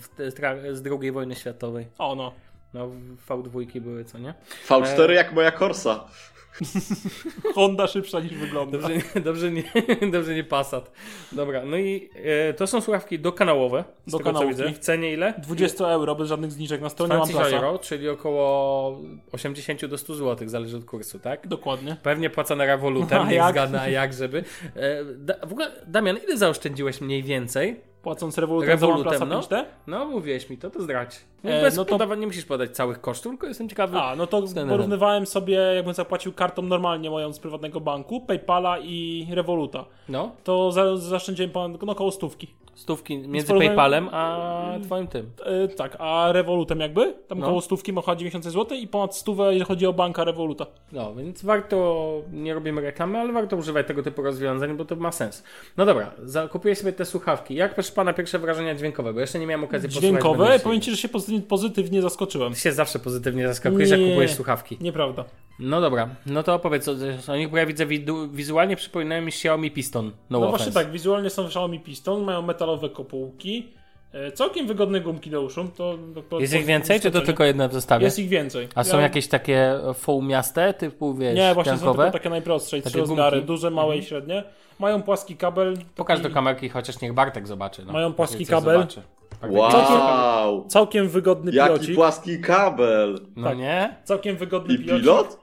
z II wojny światowej. O no. No, V2 były, co nie? V4 jak moja Corsa. Honda szybsza niż wygląda. Dobrze, nie- dobrze, nie, dobrze nie Passat. Dobra, no i e, to są słuchawki dokanałowe. Dokanałówki. widzę. W cenie ile? 20 euro bez żadnych zniżek na stronie 20 OnePlusa. euro, czyli około 80 do 100 zł, zależy od kursu, tak? Dokładnie. Pewnie płacone rewolutem, A nie jak? zgadnę, a jak żeby. E, da, w ogóle, Damian, ile zaoszczędziłeś mniej więcej? Płacąc rewolutem, za Revolutem, OnePlusa no. 5T? No, mówiłeś mi to, to zdrać. No, E, bez no to- podawania nie musisz podać całych kosztów, tylko jestem ciekawy. A, no to Scenerem. porównywałem sobie, jakbym zapłacił kartą normalnie moją z prywatnego banku, Paypala i Revoluta. No, To za, zaoszczędziłem ponad, no, około stówki. stówki między PayPalem a twoim tym. E, tak, a Revolutem jakby? Tam No. około stówki ma 90 zł i ponad stówę, jeżeli chodzi o banka Revoluta. No, więc warto, nie robimy reklamy, ale warto używać tego typu rozwiązań, bo to ma sens. No dobra, za, kupię sobie te słuchawki. Jak proszę pana pierwsze wrażenia dźwiękowe? Bo jeszcze nie miałem okazji posłuchać. Dźwiękowe, powiem Ci, że się pozytywnie, pozytywnie zaskoczyłem. Ty się zawsze pozytywnie zaskakujesz, jak Nie. kupujesz słuchawki. Nieprawda. No dobra, no to opowiedz o, o nich, bo ja widzę widu, wizualnie przypominają mi Xiaomi Piston. No, No offense. właśnie tak, wizualnie są Xiaomi Piston, mają metalowe kopułki, e, całkiem wygodne gumki do uszu. To, to, Jest ich więcej, czy to tylko jedne w zestawie? Jest ich więcej. A są Ja- jakieś takie foamiaste, typu wiesz, Nie, właśnie są piankowe? tylko takie najprostsze Takie trzy rozmiary, gumki? duże, małe i średnie. Mają płaski kabel. Pokaż taki do kamerki, chociaż niech Bartek zobaczy. No. Mają płaski kabel. zobaczy. Wow! Całkiem wygodny Jaki pilocik. płaski kabel! No tak. nie? Całkiem wygodny I pilocik. pilot?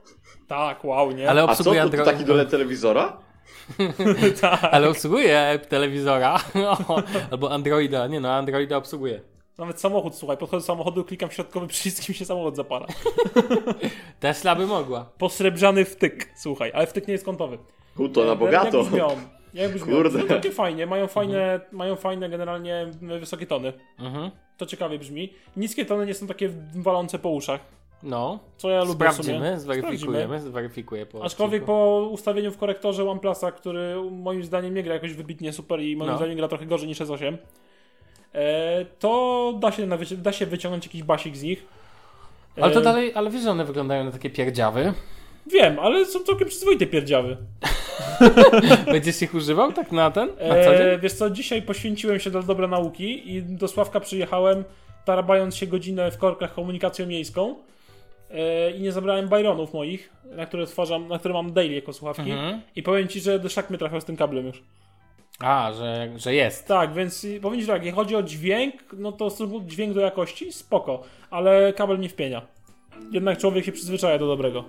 Tak, wow, nie? Ale A co, obsługuje to, to taki do telewizora? tak. Ale obsługuje telewizora. Albo Androida. Nie no, Androida obsługuje. Nawet samochód, słuchaj, podchodzę do samochodu, klikam środkowy przycisk i się samochód zapala. Tesla by mogła. Posrebrzany wtyk, słuchaj, ale wtyk nie jest kątowy. U, to na Jak bogato. brzmią? Jak brzmią? Kurde. No takie fajnie, mają fajne, mają fajne generalnie wysokie tony. Mhm. To ciekawie brzmi. Niskie tony nie są takie walące po uszach, No. co ja lubię w sumie. Sprawdzimy, zweryfikujemy, zweryfikuję po Aczkolwiek odcinku. po ustawieniu w korektorze OnePlusa, który moim zdaniem nie gra jakoś wybitnie super i moim No. zdaniem gra trochę gorzej niż S8, e, to da się, da się wyciągnąć jakiś basik z nich. E, Ale to dalej, ale wiesz, że one wyglądają na takie pierdziawy. Wiem, ale są całkiem przyzwoite pierdziawy. Będziesz ich używał tak na ten? Na co E, wiesz co, dzisiaj poświęciłem się do dobra nauki i do Sławka przyjechałem, tarabając się godzinę w korkach komunikacją miejską e, i nie zabrałem Byronów moich, na które stwarzam, na które mam daily jako słuchawki Mhm. i powiem Ci, że do szak mnie trafiał z tym kablem już. A, że, że jest. Tak, więc powiem Ci tak, jeśli chodzi o dźwięk, no to dźwięk do jakości, spoko, ale kabel nie wpienia. Jednak człowiek się przyzwyczaja do dobrego.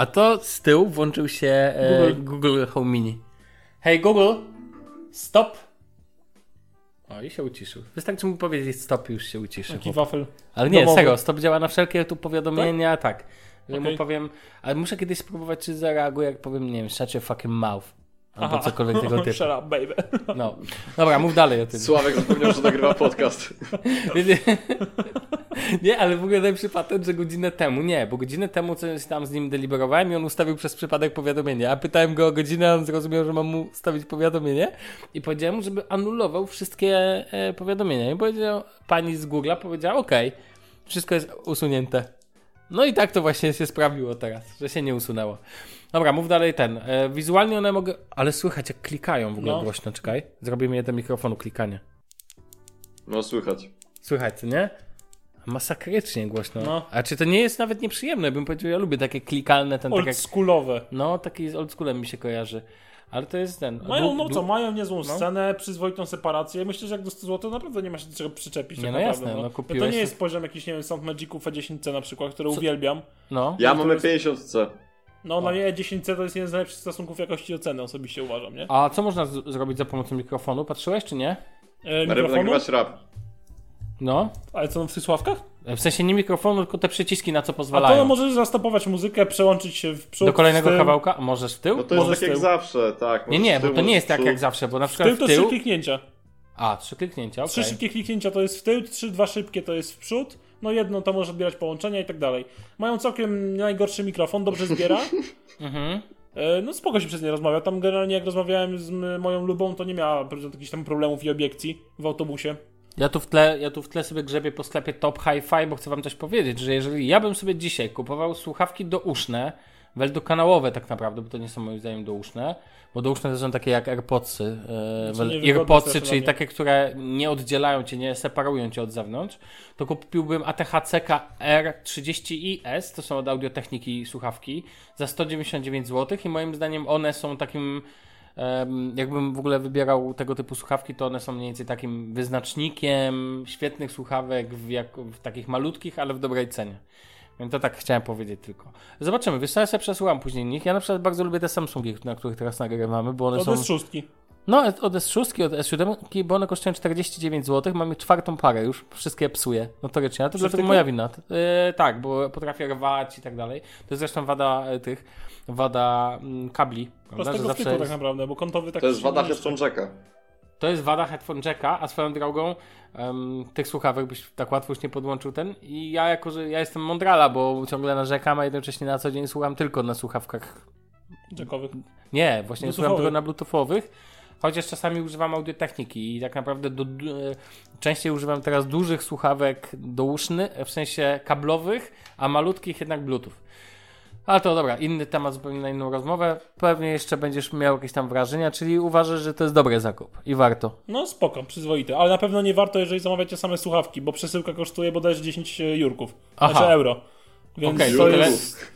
A to z tyłu włączył się e, Google. Google Home Mini. Hej Google, stop. O, i się uciszył. Wystarczy mu powiedzieć stop i już się uciszy. Taki chłop. wafel. Ale nie, domowy. serio, stop działa na wszelkie tu powiadomienia, tak. Że mu powiem, ale muszę kiedyś spróbować, czy zareaguje, jak powiem, nie wiem, shut your fucking mouth. Albo Aha. cokolwiek tego typu. Shut up, baby. No. Dobra, mów dalej o tym. Sławek zapomniał, że nagrywa podcast. Nie, ale w ogóle najlepszy patent, że godzinę temu, nie, bo godzinę temu coś tam z nim deliberowałem i on ustawił przez przypadek powiadomienie, a pytałem go o godzinę, a on zrozumiał, że mam mu ustawić powiadomienie i powiedziałem mu, żeby anulował wszystkie e, powiadomienia i powiedział, pani z Google'a powiedziała, okej, wszystko jest usunięte. No i tak to właśnie się sprawiło teraz, że się nie usunęło. Dobra, mów dalej ten. E, wizualnie one mogą, ale słychać jak klikają w ogóle No. głośno, czekaj. Zrobimy je do mikrofonu klikanie. No słychać. Słychać, co nie? Masakrycznie głośno. No. A czy to nie jest nawet nieprzyjemne? Bym powiedział, ja lubię takie klikalne, ten tak jak... Oldschoolowe. No, taki z oldschoolem mi się kojarzy. Ale to jest ten... Mają, no co, mają niezłą scenę, przyzwoitą separację. Myślę, że jak do 100 zł naprawdę nie ma się do czego przyczepić. Nie, tak no naprawdę, jasne, no To kupiłeś- nie jest poziom jakiś, nie wiem, Sound Magiców E10C na przykład, które uwielbiam. No. Ja to mamy jest- 50C. No, dla mnie E10C to jest jeden z najlepszych stosunków jakości do ceny, osobiście uważam, nie? A co można z- zrobić za pomocą mikrofonu? Patrzyłeś czy nie? E, mikrofonu? nagrywać rap. No. Ale co, w tych sławkach? W sensie nie mikrofonu, tylko te przyciski na co A pozwalają. to możesz zastopować muzykę, przełączyć się w przód, Do kolejnego w tył. kawałka? A możesz w tył? No to jest tak jak zawsze, tak. Nie, nie, z bo to nie jest tak jak zawsze, bo na W przykład tył w to trzy tył... kliknięcia. A, trzy kliknięcia, Trzy okej. szybkie kliknięcia to jest w tył, trzy, dwa szybkie to jest w przód, no jedno to może odbierać połączenia i tak dalej. Mają całkiem najgorszy mikrofon, dobrze zbiera. Mhm. E, No spoko się przez nie rozmawia. Tam generalnie jak rozmawiałem z moją lubą, to nie miała jakichś tam problemów i obiekcji w autobusie. Ja tu, w tle, ja tu w tle sobie grzebię po sklepie Top Hi-Fi, bo chcę wam coś powiedzieć, że jeżeli ja bym sobie dzisiaj kupował słuchawki douszne, kanałowe tak naprawdę, bo to nie są moim zdaniem douszne, bo douszne to są takie jak AirPodsy, e, niewygodne AirPodsy, czyli takie, które nie oddzielają cię, nie separują cię od zewnątrz, to kupiłbym ATH-CK R30IS, to są od Audiotechniki słuchawki, za 199 zł i moim zdaniem one są takim jakbym w ogóle wybierał tego typu słuchawki, to one są mniej więcej takim wyznacznikiem świetnych słuchawek w, jak, w takich malutkich, ale w dobrej cenie. Więc to tak chciałem powiedzieć tylko. Zobaczymy, wiesz co, ja sobie przesyłam później nich. Ja na przykład bardzo lubię te Samsungi, na których teraz nagrywamy, bo one To są... jest szóstki. No, od S6, od S7, bo one kosztują 49 zł. Mamy czwartą parę już, wszystkie psuję notorycznie, ale to dlatego moja wina. E, tak, bo potrafię rwać i tak dalej. To jest zresztą wada e, tych, wada mm, kabli. prawda, że Prostego zawsze tak naprawdę, bo kątowy tak To jest wada nie niszczy. To jest wada headphone jacka, a swoją drogą em, tych słuchawek byś tak łatwo już nie podłączył ten. I ja jako, że ja jestem mądrala, bo ciągle narzekam, a jednocześnie na co dzień słucham tylko na słuchawkach. Jackowych. Nie, właśnie słucham tylko na bluetoothowych. Chociaż czasami używam audiotechniki i tak naprawdę do, do, e, częściej używam teraz dużych słuchawek douszny, w sensie kablowych, a malutkich jednak bluetooth. Ale to dobra, inny temat zupełnie na inną rozmowę. Pewnie jeszcze będziesz miał jakieś tam wrażenia, czyli uważasz, że to jest dobry zakup i warto. No spoko, przyzwoite, ale na pewno nie warto, jeżeli zamawiacie same słuchawki, bo przesyłka kosztuje bodajże 10 jurków, Aha. znaczy euro. Więc Okej, to jest...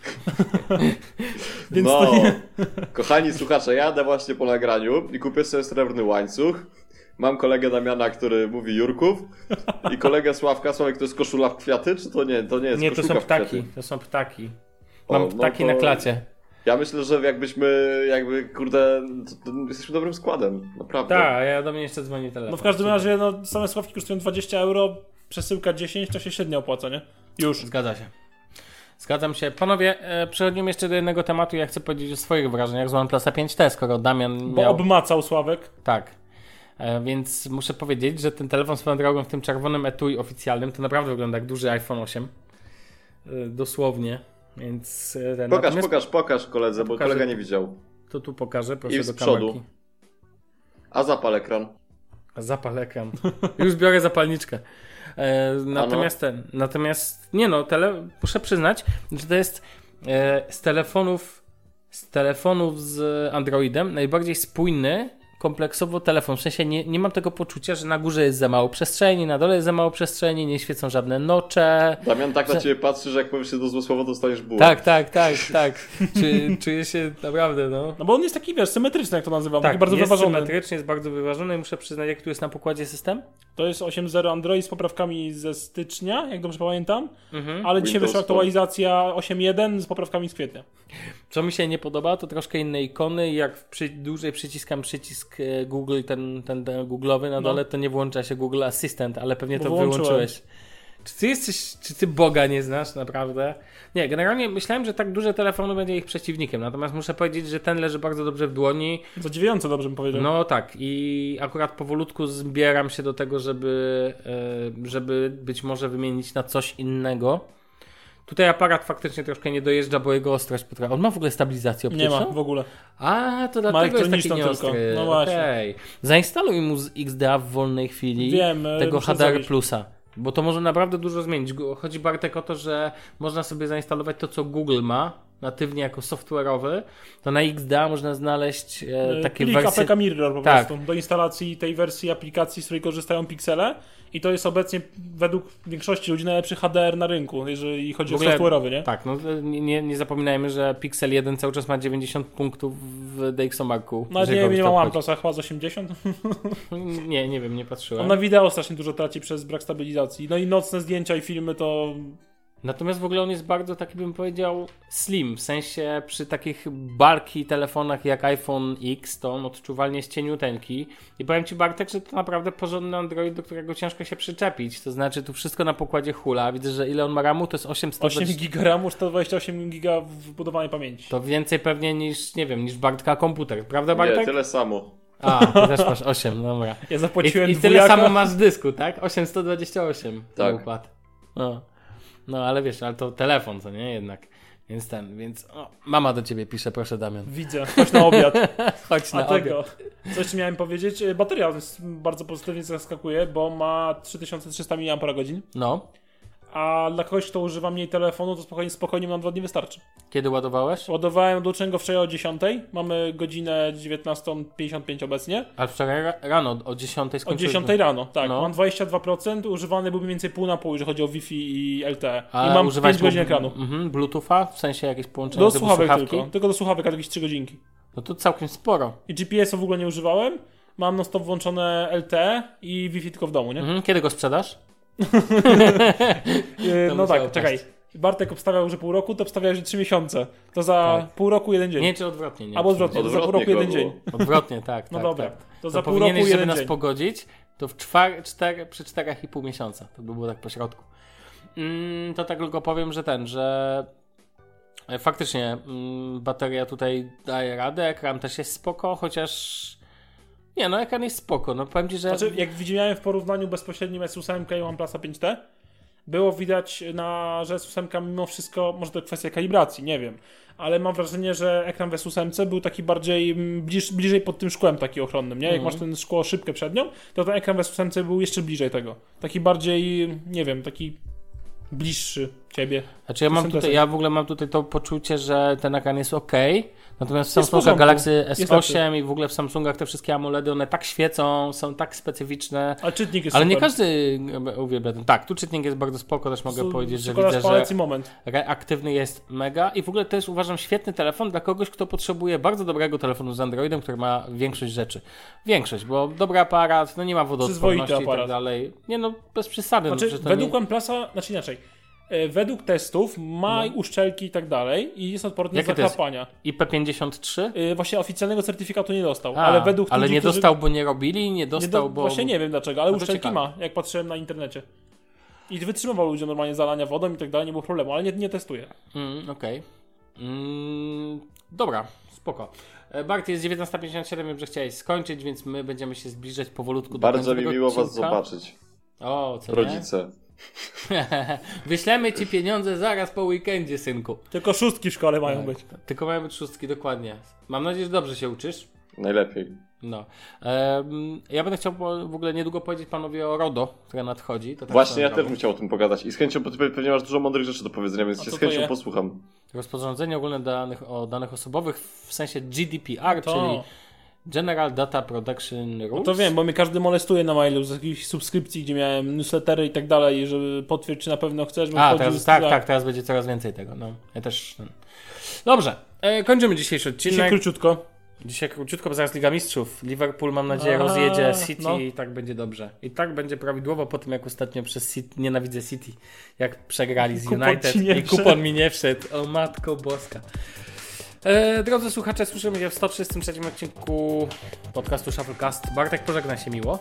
Więc no, to nie... kochani słuchacze, jadę właśnie po nagraniu i kupię sobie srebrny łańcuch. Mam kolegę Damiana, który mówi Jurków i kolegę Sławka. Sławek, to jest koszula w kwiaty, czy to nie? To nie jest Nie, to są ptaki, to są ptaki. O, Mam no ptaki to- na klacie. Ja myślę, że jakbyśmy, jakby, kurde, to, to jesteśmy dobrym składem, naprawdę. Tak, ja do mnie jeszcze dzwoni telefon. No w każdym razie, no same słuchawki kosztują 20 euro, przesyłka 10, to się średnio opłaca, nie? Już. Zgadza się. Zgadzam się. Panowie, e, przechodzimy jeszcze do jednego tematu. Ja chcę powiedzieć o swoich wrażeniach z OnePlusa 5T, skoro Damian Bo miał... obmacał Sławek. Tak. E, więc muszę powiedzieć, że ten telefon swoją drogą w tym czerwonym etui oficjalnym to naprawdę wygląda jak duży iPhone 8. E, dosłownie. Więc e, ten, Pokaż, natomiast pokaż, pokaż koledze, bo kolega nie widział. to tu pokażę, proszę I z do przodu. kamerki. A zapal ekran. Zapal ekran. Już biorę zapalniczkę. E, natomiast ten, natomiast nie no, tele, muszę przyznać, że to jest e, z telefonów z telefonów z Androidem najbardziej spójny kompleksowo telefon. W sensie nie, nie mam tego poczucia, że na górze jest za mało przestrzeni, na dole jest za mało przestrzeni, nie świecą żadne nocze. Damian tak na Że- ciebie patrzy, że jak powiesz się do złe słowo, dostaniesz bułę. Tak, tak, tak, tak. Czy, czuję się naprawdę, no. No bo on jest taki, wiesz, symetryczny, jak to nazywam, Tak, taki bardzo jest wyważony. symetrycznie, jest bardzo wyważony i muszę przyznać, jak tu jest na pokładzie system? To jest 8.0 Android z poprawkami ze stycznia, jak dobrze pamiętam, Mhm. ale dzisiaj Windows wyszła aktualizacja 8.1 z poprawkami z kwietnia. Co mi się nie podoba, to troszkę inne ikony. Jak przy, dłużej przyciskam przycisk e, Google, ten, ten, ten Google'owy na No. dole, to nie włącza się Google Assistant, ale pewnie Bo to wyłączyłem. wyłączyłeś. Czy ty jesteś, czy ty Boga nie znasz naprawdę? Nie, generalnie myślałem, że tak duże telefony będzie ich przeciwnikiem, natomiast muszę powiedzieć, że ten leży bardzo dobrze w dłoni. Zadziwiająco dobrze bym powiedział. No tak, i akurat powolutku zbieram się do tego, żeby, e, żeby być może wymienić na coś innego. Tutaj aparat faktycznie troszkę nie dojeżdża, bo jego ostrość potrafi. On ma w ogóle stabilizację nie optyczną? ma w ogóle. A, to dlatego jest taki nieostry. tylko. No właśnie. Okej. Zainstaluj mu z XDA w wolnej chwili Wiem, e, tego HDR. Plusa. Bo to może naprawdę dużo zmienić. Chodzi Bartek o to, że można sobie zainstalować to, co Google ma. Natywnie jako software'owy, to na XDA można znaleźć e, takie Plik wersje... APK Mirror po Tak. prostu do instalacji tej wersji aplikacji, z której korzystają piksele i to jest obecnie według większości ludzi najlepszy HDR na rynku, jeżeli chodzi W o ogóle- software'owy, nie? Tak, no to nie, nie, zapominajmy, że Pixel 1 cały czas ma 90 punktów w DxOMarku. Jeżeli nie nie to ma. OnePlusa, chyba z 80. Nie, nie wiem, nie patrzyłem. On na wideo strasznie dużo traci przez brak stabilizacji. No i nocne zdjęcia i filmy to Natomiast w ogóle on jest bardzo taki, bym powiedział, slim. W sensie przy takich barki telefonach jak iPhone X, to on odczuwalnie jest cieniuteńki. I powiem Ci, Bartek, że to naprawdę porządny Android, do którego ciężko się przyczepić. To znaczy, tu wszystko na pokładzie hula. Widzę, że ile on ma RAMu, to jest 800 8 giga RAMu, 128 giga wbudowanej pamięci. To więcej pewnie niż, nie wiem, niż Bartka komputer. Prawda, Bartek? Nie, tyle samo. A, ty też masz 8, dobra. Ja I, zapłaciłem I tyle dwójaka. samo masz z dysku, tak? 828 Tak. układ. No. No, ale wiesz, ale to telefon, co nie? Jednak. Więc ten, więc o, mama do ciebie pisze, proszę Damian. Widzę, chodź na obiad. Chodź A na obiad. tego, co jeszcze miałem powiedzieć? E, Bateria jest bardzo pozytywnie zaskakuje, bo ma 3300 mAh, No, a dla kogoś, kto używa mniej telefonu, to spokojnie, spokojnie na dwa dni wystarczy. kiedy ładowałeś? Ładowałem do czego wczoraj o 10, mamy godzinę 19.55 obecnie. A wczoraj ra- rano o 10 O skończyłeś. 10 rano, tak. No. Mam 22%, używany był mniej więcej pół na pół, jeżeli chodzi o Wi-Fi i LTE. A I mam używałeś 5 godzin ekranu. Mhm, Bluetootha? W sensie jakieś połączenie Do słuchawek słuchawki? tylko, tylko do słuchawek, a jakieś 3 godzinki. No to całkiem sporo. I GPS-u w ogóle nie używałem. Mam non stop włączone LTE i Wi-Fi tylko w domu, nie? Mhm, kiedy go sprzedasz? To no tak, paść. czekaj. Bartek obstawiał, że pół roku, to obstawiał, że 3 miesiące. To za Tak. pół roku jeden dzień. Nie, czy odwrotnie? Nie Albo odwrotnie, to za pół roku Odwrotnie jeden dzień. Odwrotnie, tak. No tak, dobra, tak. to To, za pół roku jeden nas dzień. pogodzić, to w czwar, czter, przy czterech i pół miesiąca. To by było tak po środku. Mm, to tak tylko powiem, że ten, że e, faktycznie mm, bateria tutaj daje radę, ekran też jest spoko, chociaż nie no, ekran jest spoko. No powiem Ci, że Znaczy, jak widziałem w porównaniu bezpośrednim S8 i OnePlusa 5T, było widać, na, że S8 mimo wszystko, może to kwestia kalibracji, nie wiem, ale mam wrażenie, że ekran w S8 był taki bardziej mm, bliż, bliżej pod tym szkłem taki ochronnym, nie? Jak Mhm. masz ten szkło szybkę przed nią, to ten ekran w S8 był jeszcze bliżej tego. Taki bardziej, nie wiem, taki bliższy ciebie. Znaczy ja mam tutaj, ja w ogóle mam tutaj to poczucie, że ten ekran jest ok. Natomiast w Samsungach. Galaxy Jest S8 i w ogóle w Samsungach te wszystkie AMOLEDy, one tak świecą, są tak specyficzne. Ale czytnik jest Ale nie każdy uwielbia ten. Tak, tu czytnik jest bardzo spoko, też mogę powiedzieć, że widzę, że moment. reaktywny jest mega i w ogóle to jest uważam świetny telefon dla kogoś, kto potrzebuje bardzo dobrego telefonu z Androidem, który ma większość rzeczy. Większość, bo dobry aparat, no nie ma wodoodporności i tak dalej. Nie no, bez przesady. Znaczy, no, to według nie... OnePlusa, znaczy inaczej, według testów ma uszczelki i tak dalej i jest odporny Jakie na zachlapania. IP53? E, Właśnie oficjalnego certyfikatu nie dostał, A, ale według ale ludzi, nie którzy- dostał, bo nie robili, nie nie dostał, do, bo... Właśnie nie wiem dlaczego, ale No uszczelki ciekawe. ma, jak patrzyłem na internecie. I wytrzymywał ludziom normalnie zalania wodą i tak dalej, nie było problemu, ale nie, nie testuje. Mm, Okej. Mm, dobra, spoko. E, Bart, jest 19.57, wiem, że chciałeś skończyć, więc my będziemy się zbliżać powolutku do Bardzo mi miło was odcinka. zobaczyć, O, co nie? Wyślemy ci pieniądze zaraz po weekendzie, synku. Tylko szóstki w szkole mają być. Tylko mają być szóstki, dokładnie. Mam nadzieję, że dobrze się uczysz. Najlepiej. No. Em, ja będę chciał w ogóle niedługo powiedzieć panowie o RODO, które nadchodzi. To tak Właśnie ja też bym chciał o tym pogadać i z chęcią, bo ty pewnie masz dużo mądrych rzeczy do powiedzenia, więc się z chęcią posłucham. Rozporządzenie ogólne danych, o danych osobowych w sensie GDPR, To. czyli General Data Protection Rules. No to wiem, bo mnie każdy molestuje na mailu z jakichś subskrypcji, gdzie miałem newslettery i tak dalej, żeby potwierdź, czy na pewno chcesz, A, teraz, tak, tak, teraz będzie coraz więcej tego. No, ja też. no. Dobrze, e, kończymy dzisiejszy Dzisiaj odcinek. króciutko. Dzisiaj króciutko, bo zaraz Liga Mistrzów. Liverpool, mam nadzieję, rozjedzie City no. i tak będzie dobrze. I tak będzie prawidłowo po tym, jak ostatnio przez City, nienawidzę City, jak przegrali z Kupon United i kupon mi nie wszedł. O matko boska. E, drodzy słuchacze, słyszymy się w 133 odcinku podcastu Shufflecast. Bartek, pożegnaj się miło.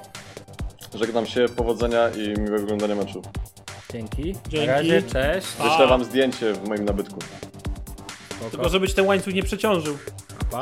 Żegnam się, powodzenia i miłego oglądania meczu. Dzięki. Dzięki. Na razie, cześć. A. Wyślę wam zdjęcie w moim nabytku. Spoko. Tylko żeby ci ten łańcuch nie przeciążył. Pa.